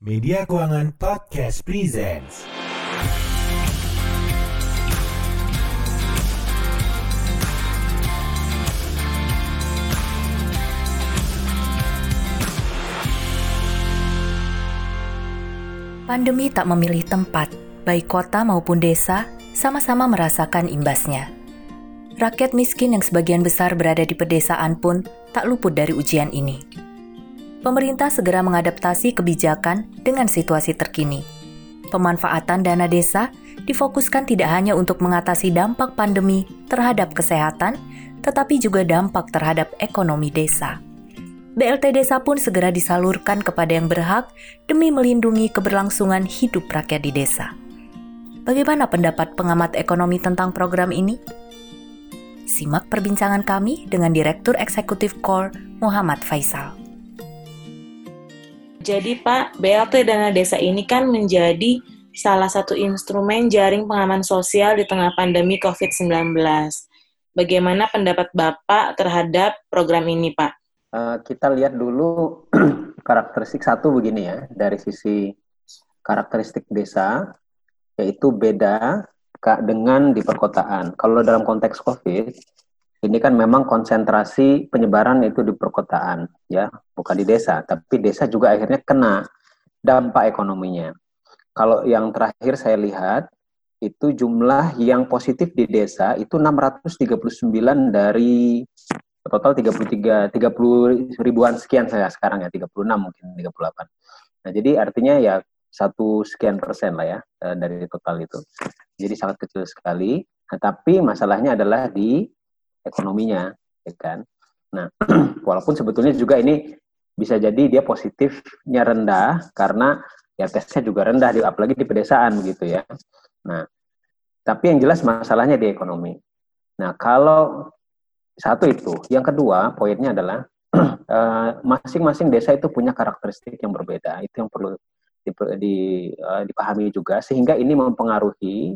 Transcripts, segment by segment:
Media Keuangan Podcast Presents. Pandemi tak memilih tempat, baik kota maupun desa sama-sama merasakan imbasnya. Rakyat miskin yang sebagian besar berada di pedesaan pun tak luput dari ujian ini. Pemerintah segera mengadaptasi kebijakan dengan situasi terkini. Pemanfaatan dana desa difokuskan tidak hanya untuk mengatasi dampak pandemi terhadap kesehatan, tetapi juga dampak terhadap ekonomi desa. BLT desa pun segera disalurkan kepada yang berhak demi melindungi keberlangsungan hidup rakyat di desa. Bagaimana pendapat pengamat ekonomi tentang program ini? Simak perbincangan kami dengan Direktur Eksekutif Core Muhammad Faisal. Jadi Pak, BLT Dana Desa ini kan menjadi salah satu instrumen jaring pengaman sosial di tengah pandemi COVID-19. Bagaimana pendapat Bapak terhadap program ini, Pak? uh, kita lihat dulu karakteristik satu begini ya dari sisi karakteristik desa yaitu beda dengan di perkotaan. Kalau dalam konteks COVID ini kan memang konsentrasi penyebaran itu di perkotaan ya, bukan di desa, tapi desa juga akhirnya kena dampak ekonominya. Kalau yang terakhir saya lihat itu jumlah yang positif di desa itu 639 dari total 33 30 ribuan sekian saya sekarang ya 36 mungkin 38. Nah, jadi artinya ya satu sekian persen lah ya eh, dari total itu. Jadi sangat kecil sekali. Nah, tapi masalahnya adalah di ekonominya, ya kan. Nah, walaupun sebetulnya juga ini bisa jadi dia positifnya rendah karena ya tesnya juga rendah, apalagi di pedesaan gitu ya. Nah, tapi yang jelas masalahnya di ekonomi. Nah, kalau satu itu. Yang kedua, poinnya adalah eh, masing-masing desa itu punya karakteristik yang berbeda. Itu yang perlu uh, dipahami juga sehingga ini mempengaruhi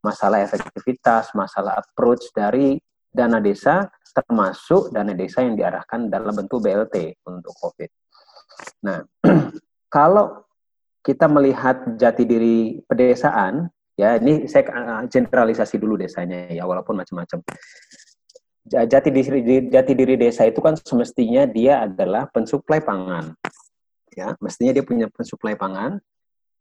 masalah efektivitas, masalah approach dari dana desa termasuk dana desa yang diarahkan dalam bentuk BLT untuk COVID. Nah, kalau kita melihat jati diri pedesaan, ya ini saya generalisasi dulu desanya ya walaupun macam-macam jati diri jati diri desa itu kan semestinya dia adalah pensuplai pangan ya mestinya dia punya pensuplai pangan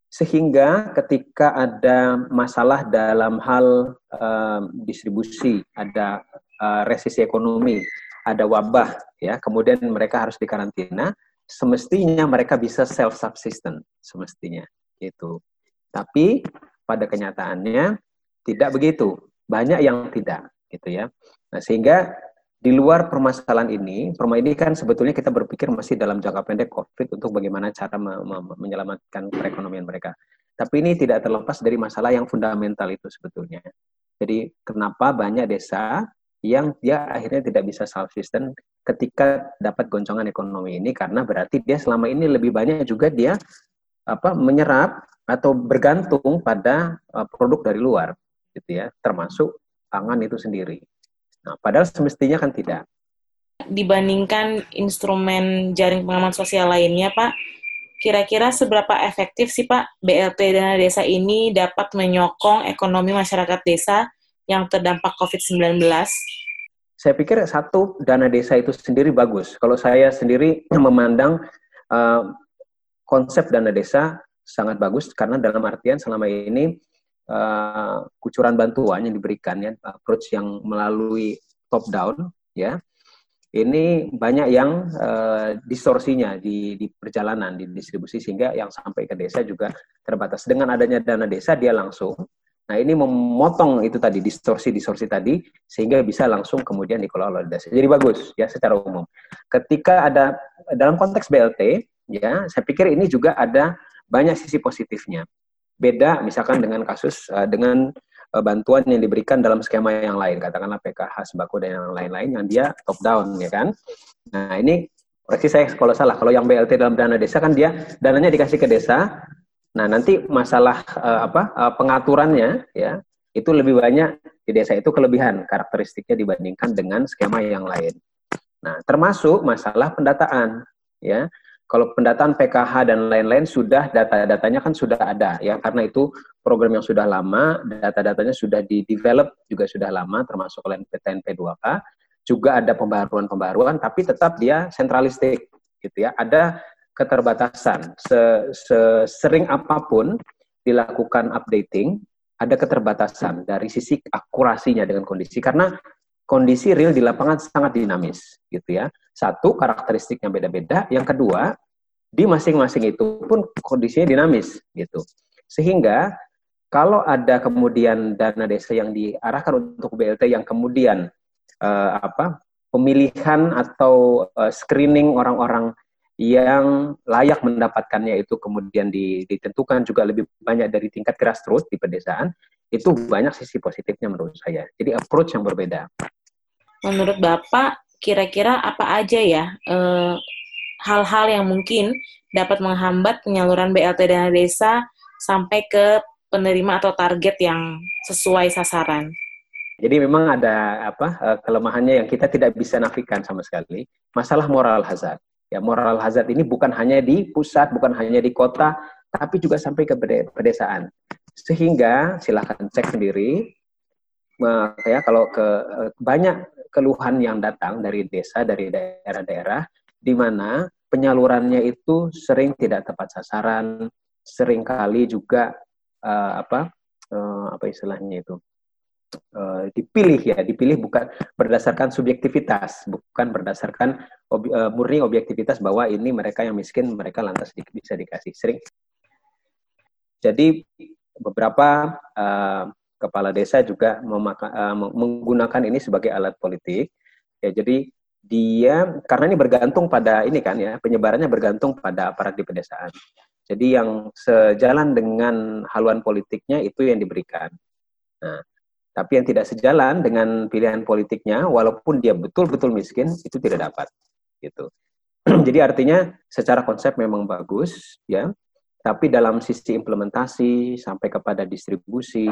sehingga ketika ada masalah dalam hal uh, distribusi ada uh, resesi ekonomi ada wabah ya kemudian mereka harus dikarantina semestinya mereka bisa self subsisten semestinya itu tapi pada kenyataannya tidak begitu banyak yang tidak gitu ya Nah, sehingga di luar permasalahan ini, perma ini kan sebetulnya kita berpikir masih dalam jangka pendek COVID untuk bagaimana cara me me menyelamatkan perekonomian mereka. Tapi ini tidak terlepas dari masalah yang fundamental itu sebetulnya. Jadi kenapa banyak desa yang dia akhirnya tidak bisa self-sustain ketika dapat goncangan ekonomi ini karena berarti dia selama ini lebih banyak juga dia apa menyerap atau bergantung pada uh, produk dari luar gitu ya termasuk pangan itu sendiri. Nah, padahal semestinya kan tidak. Dibandingkan instrumen jaring pengaman sosial lainnya, Pak, kira-kira seberapa efektif sih Pak BLT dana desa ini dapat menyokong ekonomi masyarakat desa yang terdampak COVID-19? Saya pikir satu dana desa itu sendiri bagus. Kalau saya sendiri memandang uh, konsep dana desa sangat bagus karena dalam artian selama ini uh, kucuran bantuan yang diberikan ya approach yang melalui top down ya ini banyak yang uh, distorsinya di, di perjalanan di distribusi sehingga yang sampai ke desa juga terbatas dengan adanya dana desa dia langsung nah ini memotong itu tadi distorsi distorsi tadi sehingga bisa langsung kemudian dikelola oleh desa jadi bagus ya secara umum. Ketika ada dalam konteks BLT ya saya pikir ini juga ada banyak sisi positifnya. Beda misalkan dengan kasus uh, dengan uh, bantuan yang diberikan dalam skema yang lain katakanlah PKH sembako dan yang lain-lain yang dia top down ya kan? Nah ini koreksi saya kalau salah kalau yang BLT dalam dana desa kan dia dananya dikasih ke desa nah nanti masalah uh, apa uh, pengaturannya ya itu lebih banyak di desa itu kelebihan karakteristiknya dibandingkan dengan skema yang lain nah termasuk masalah pendataan ya Kalau pendataan PKH dan lain-lain sudah data-datanya kan sudah ada ya karena itu program yang sudah lama, data-datanya sudah di-develop juga sudah lama termasuk oleh PTN P2K. Juga ada pembaruan-pembaruan tapi tetap dia sentralistik gitu ya. Ada keterbatasan. Sering apa pun dilakukan updating, ada keterbatasan dari sisi akurasinya dengan kondisi karena kondisi real di lapangan sangat dinamis gitu ya. Satu karakteristiknya beda-beda, yang kedua di masing-masing itu pun kondisinya dinamis gitu. Sehingga kalau ada kemudian dana desa yang diarahkan untuk BLT yang kemudian uh, apa pemilihan atau uh, screening orang-orang yang layak mendapatkannya itu kemudian ditentukan juga lebih banyak dari tingkat grassroots di pedesaan, itu banyak sisi positifnya menurut saya. Jadi approach yang berbeda. Menurut Bapak, kira-kira apa aja ya eh, hal-hal yang mungkin dapat menghambat penyaluran BLT dana desa sampai ke penerima atau target yang sesuai sasaran? Jadi memang ada apa eh, kelemahannya yang kita tidak bisa nafikan sama sekali. Masalah moral hazard. Ya moral hazard ini bukan hanya di pusat, bukan hanya di kota, tapi juga sampai ke pedesaan. Sehingga silahkan cek sendiri ya kalau ke eh, banyak keluhan yang datang dari desa, dari daerah-daerah, di mana penyalurannya itu sering tidak tepat sasaran, sering kali juga uh, apa uh, apa istilahnya itu uh, dipilih ya, dipilih bukan berdasarkan subjektivitas, bukan berdasarkan obi, uh, murni objektivitas bahwa ini mereka yang miskin, mereka lantas di, bisa dikasih sering. Jadi beberapa uh, kepala desa juga memaka, uh, menggunakan ini sebagai alat politik. Ya, jadi dia karena ini bergantung pada ini kan ya penyebarannya bergantung pada aparat di pedesaan. Jadi yang sejalan dengan haluan politiknya itu yang diberikan. Nah, tapi yang tidak sejalan dengan pilihan politiknya, walaupun dia betul-betul miskin, itu tidak dapat. Gitu. Jadi artinya secara konsep memang bagus, ya. Tapi dalam sisi implementasi sampai kepada distribusi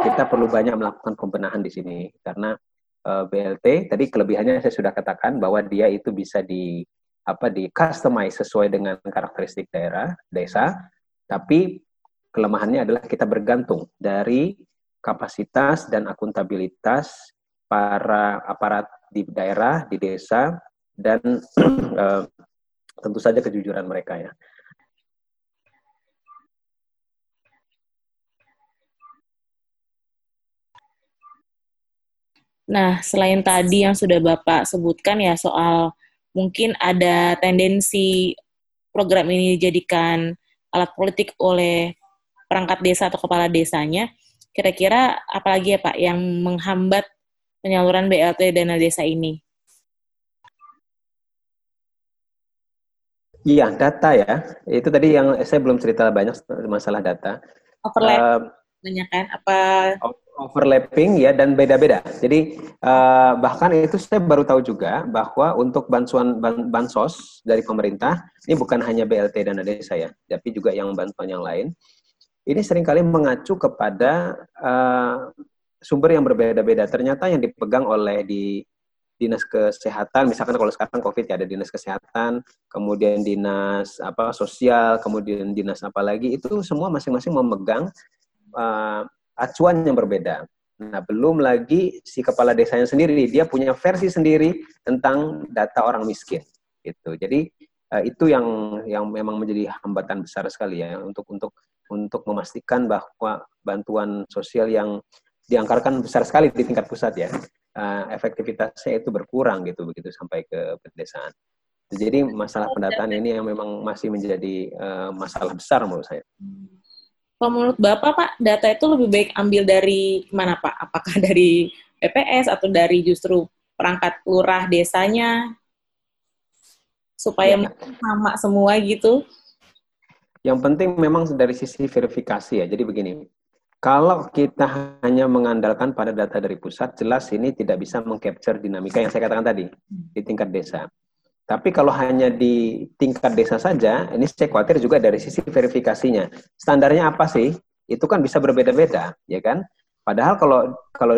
kita perlu banyak melakukan pembenahan di sini karena uh, eh, BLT tadi kelebihannya saya sudah katakan bahwa dia itu bisa di apa di customize sesuai dengan karakteristik daerah desa tapi kelemahannya adalah kita bergantung dari kapasitas dan akuntabilitas para aparat di daerah di desa dan uh, tentu saja kejujuran mereka ya. Nah, selain tadi yang sudah Bapak sebutkan ya soal mungkin ada tendensi program ini dijadikan alat politik oleh perangkat desa atau kepala desanya, kira-kira apalagi ya Pak yang menghambat penyaluran BLT dana desa ini? Iya, data ya. Itu tadi yang saya belum cerita banyak masalah data. Overlap, uh, banyak kan? Apa? overlapping ya dan beda-beda. Jadi uh, bahkan itu saya baru tahu juga bahwa untuk bantuan ban, bansos dari pemerintah ini bukan hanya BLT dana desa ya, tapi juga yang bantuan yang lain. Ini sering kali mengacu kepada uh, sumber yang berbeda-beda. Ternyata yang dipegang oleh di dinas kesehatan, misalkan kalau sekarang COVID ya ada dinas kesehatan, kemudian dinas apa sosial, kemudian dinas apa lagi itu semua masing-masing memegang uh, acuan yang berbeda. Nah, belum lagi si kepala desanya sendiri, dia punya versi sendiri tentang data orang miskin. Gitu. Jadi uh, itu yang yang memang menjadi hambatan besar sekali ya untuk untuk untuk memastikan bahwa bantuan sosial yang diangkarkan besar sekali di tingkat pusat ya, uh, efektivitasnya itu berkurang gitu begitu sampai ke pedesaan. Jadi masalah pendataan ini yang memang masih menjadi uh, masalah besar menurut saya. Kalau menurut Bapak, Pak, data itu lebih baik ambil dari mana, Pak? Apakah dari PPS atau dari justru perangkat lurah desanya? Supaya ya. sama semua gitu? Yang penting memang dari sisi verifikasi ya. Jadi begini, kalau kita hanya mengandalkan pada data dari pusat, jelas ini tidak bisa mengcapture dinamika yang saya katakan tadi di tingkat desa. Tapi kalau hanya di tingkat desa saja, ini saya khawatir juga dari sisi verifikasinya. Standarnya apa sih? Itu kan bisa berbeda-beda, ya kan? Padahal kalau kalau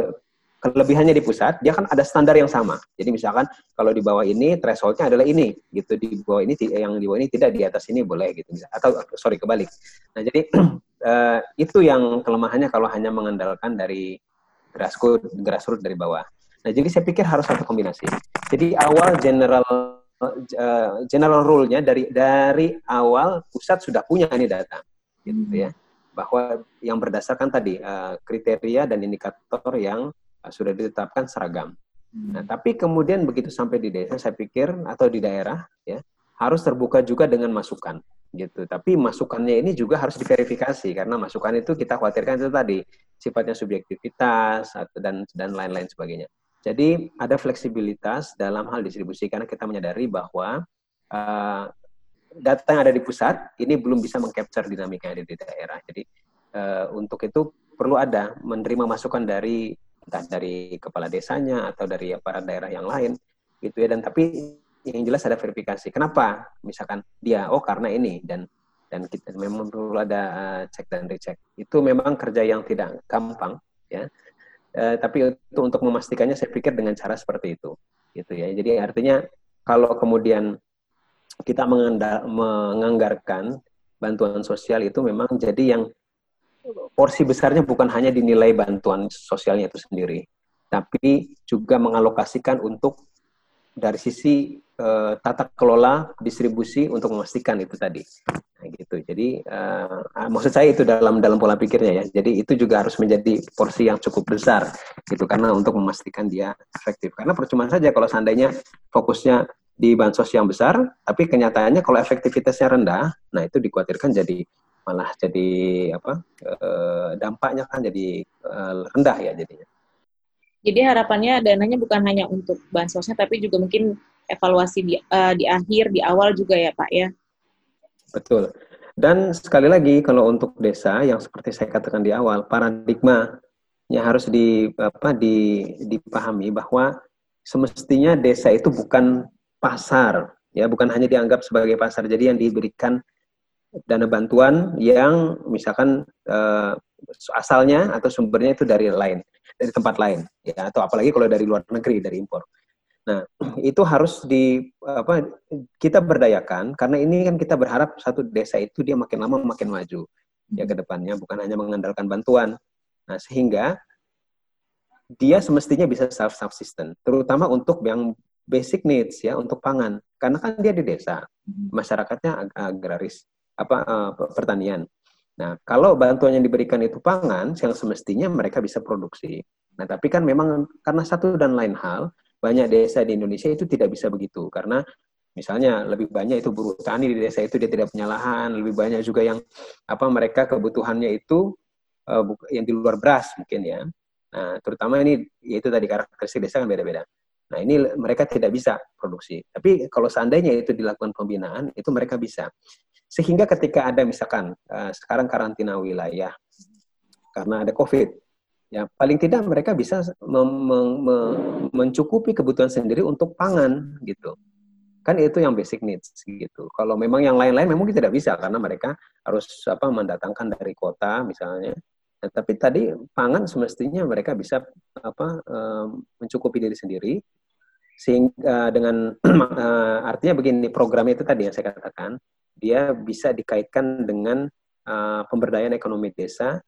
kelebihannya di pusat, dia kan ada standar yang sama. Jadi misalkan kalau di bawah ini thresholdnya adalah ini, gitu. Di bawah ini yang di bawah ini tidak, di atas ini boleh gitu. Atau sorry kebalik. Nah jadi uh, itu yang kelemahannya kalau hanya mengandalkan dari grassroots, grassroots dari bawah. Nah jadi saya pikir harus satu kombinasi. Jadi awal general uh, general rule-nya dari dari awal pusat sudah punya ini data, gitu ya bahwa yang berdasarkan tadi uh, kriteria dan indikator yang sudah ditetapkan seragam. Hmm. Nah, tapi kemudian begitu sampai di desa, saya pikir atau di daerah ya harus terbuka juga dengan masukan gitu. Tapi masukannya ini juga harus diverifikasi karena masukan itu kita khawatirkan itu tadi sifatnya subjektivitas dan dan lain-lain sebagainya. Jadi ada fleksibilitas dalam hal distribusi karena kita menyadari bahwa uh, data yang ada di pusat ini belum bisa mengcapture dinamika yang ada di daerah. Jadi uh, untuk itu perlu ada menerima masukan dari entah dari kepala desanya atau dari para daerah yang lain gitu ya dan tapi yang jelas ada verifikasi. Kenapa? Misalkan dia oh karena ini dan dan kita memang perlu ada uh, cek dan recheck. Itu memang kerja yang tidak gampang ya. Uh, tapi itu untuk memastikannya saya pikir dengan cara seperti itu gitu ya. Jadi artinya kalau kemudian kita menganggarkan bantuan sosial itu memang jadi yang porsi besarnya bukan hanya dinilai bantuan sosialnya itu sendiri, tapi juga mengalokasikan untuk dari sisi uh, tata kelola distribusi untuk memastikan itu tadi. Nah, gitu. Jadi uh, maksud saya itu dalam dalam pola pikirnya ya. Jadi itu juga harus menjadi porsi yang cukup besar gitu karena untuk memastikan dia efektif. Karena percuma saja kalau seandainya fokusnya di bansos yang besar, tapi kenyataannya kalau efektivitasnya rendah, nah itu dikhawatirkan jadi malah jadi apa e, dampaknya kan jadi e, rendah ya jadinya. Jadi harapannya dananya bukan hanya untuk bansosnya, tapi juga mungkin evaluasi di, uh, di akhir, di awal juga ya Pak ya. Betul. Dan sekali lagi kalau untuk desa yang seperti saya katakan di awal, paradigma yang harus di apa di dipahami bahwa semestinya desa itu bukan pasar, ya bukan hanya dianggap sebagai pasar. Jadi yang diberikan dana bantuan yang misalkan uh, asalnya atau sumbernya itu dari lain, dari tempat lain, ya atau apalagi kalau dari luar negeri, dari impor. Nah, itu harus di apa kita berdayakan karena ini kan kita berharap satu desa itu dia makin lama makin maju ya ke depannya bukan hanya mengandalkan bantuan. Nah, sehingga dia semestinya bisa self subsisten terutama untuk yang basic needs ya untuk pangan karena kan dia di desa hmm. masyarakatnya ag agraris apa uh, pertanian. Nah kalau bantuan yang diberikan itu pangan yang semestinya mereka bisa produksi. Nah tapi kan memang karena satu dan lain hal banyak desa di Indonesia itu tidak bisa begitu. Karena misalnya lebih banyak itu buruh tani di desa itu dia tidak punya lahan lebih banyak juga yang apa mereka kebutuhannya itu uh, yang di luar beras mungkin ya. Nah terutama ini yaitu tadi karakteristik desa kan beda-beda. Nah, ini mereka tidak bisa produksi. Tapi kalau seandainya itu dilakukan pembinaan, itu mereka bisa. Sehingga ketika ada misalkan uh, sekarang karantina wilayah karena ada COVID, ya paling tidak mereka bisa mencukupi kebutuhan sendiri untuk pangan gitu. Kan itu yang basic needs gitu. Kalau memang yang lain-lain memang tidak bisa karena mereka harus apa mendatangkan dari kota misalnya. Nah, tapi tadi pangan semestinya mereka bisa apa um, mencukupi diri sendiri sehingga dengan uh, artinya begini program itu tadi yang saya katakan dia bisa dikaitkan dengan uh, pemberdayaan ekonomi desa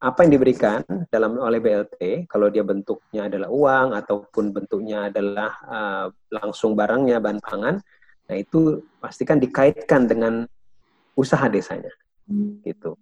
apa yang diberikan dalam oleh BLT kalau dia bentuknya adalah uang ataupun bentuknya adalah uh, langsung barangnya bahan pangan nah itu pastikan dikaitkan dengan usaha desanya hmm. gitu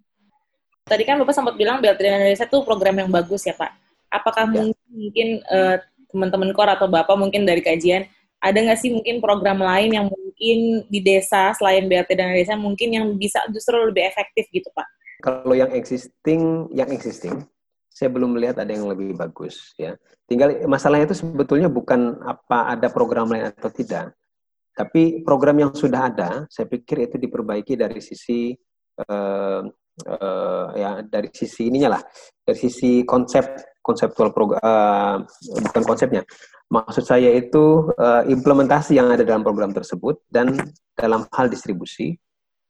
tadi kan bapak sempat bilang BLT Desa itu program yang bagus ya pak apakah ya. mungkin mungkin uh, teman-teman kor atau bapak mungkin dari kajian ada nggak sih mungkin program lain yang mungkin di desa selain BLT dan desa mungkin yang bisa justru lebih efektif gitu pak? Kalau yang existing, yang existing, saya belum melihat ada yang lebih bagus ya. Tinggal masalahnya itu sebetulnya bukan apa ada program lain atau tidak, tapi program yang sudah ada, saya pikir itu diperbaiki dari sisi uh, uh, ya dari sisi ininya lah, dari sisi konsep konseptual program uh, bukan konsepnya maksud saya itu uh, implementasi yang ada dalam program tersebut dan dalam hal distribusi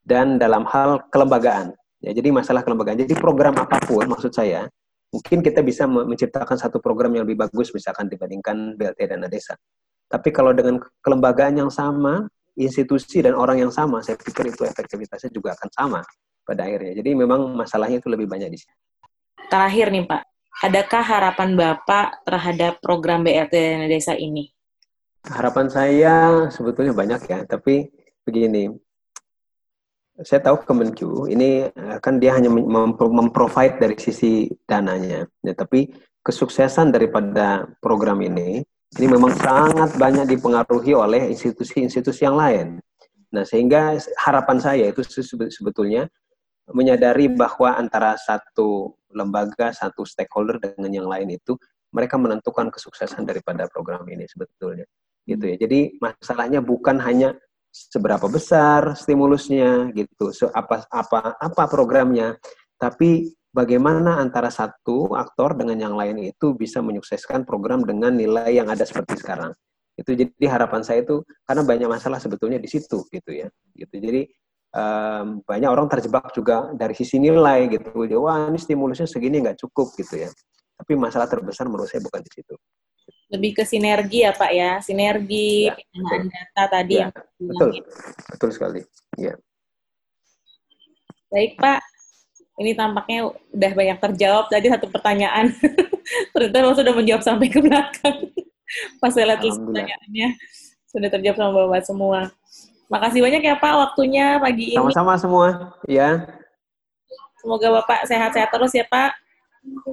dan dalam hal kelembagaan ya jadi masalah kelembagaan jadi program apa pun maksud saya mungkin kita bisa menciptakan satu program yang lebih bagus misalkan dibandingkan BLT dana desa. Tapi kalau dengan kelembagaan yang sama, institusi dan orang yang sama, saya pikir itu efektivitasnya juga akan sama pada akhirnya. Jadi memang masalahnya itu lebih banyak di sini. Terakhir nih Pak, adakah harapan Bapak terhadap program BLT dana desa ini? Harapan saya sebetulnya banyak ya, tapi begini, saya tahu Kemenku ini eh, kan dia hanya memprovide dari sisi dananya, ya, tapi kesuksesan daripada program ini ini memang sangat banyak dipengaruhi oleh institusi-institusi yang lain. Nah, sehingga harapan saya itu sebetulnya menyadari bahwa antara satu lembaga, satu stakeholder dengan yang lain itu mereka menentukan kesuksesan daripada program ini sebetulnya. Gitu ya. Jadi masalahnya bukan hanya seberapa besar stimulusnya gitu, so, apa apa apa programnya, tapi bagaimana antara satu aktor dengan yang lain itu bisa menyukseskan program dengan nilai yang ada seperti sekarang. Itu jadi harapan saya itu karena banyak masalah sebetulnya di situ gitu ya. Gitu. Jadi um, banyak orang terjebak juga dari sisi nilai gitu. Wah ini stimulusnya segini nggak cukup gitu ya. Tapi masalah terbesar menurut saya bukan di situ. Lebih ke sinergi ya Pak ya, sinergi ya, data tadi ya, yang betul, betul sekali. Ya. Baik Pak, ini tampaknya udah banyak terjawab tadi satu pertanyaan. Ternyata lo sudah menjawab sampai ke belakang. Pas saya lihat pertanyaannya sudah terjawab sama bapak semua. Makasih banyak ya Pak waktunya pagi ini. Sama-sama semua, ya. Semoga Bapak sehat-sehat terus ya Pak.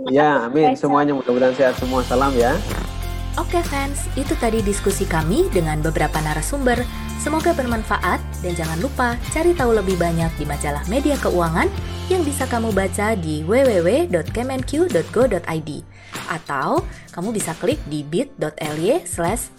Ya, amin. Semuanya mudah-mudahan sehat semua. Salam ya. Oke fans, itu tadi diskusi kami dengan beberapa narasumber. Semoga bermanfaat dan jangan lupa cari tahu lebih banyak di majalah media keuangan yang bisa kamu baca di www.kemenq.go.id atau kamu bisa klik di bit.ly slash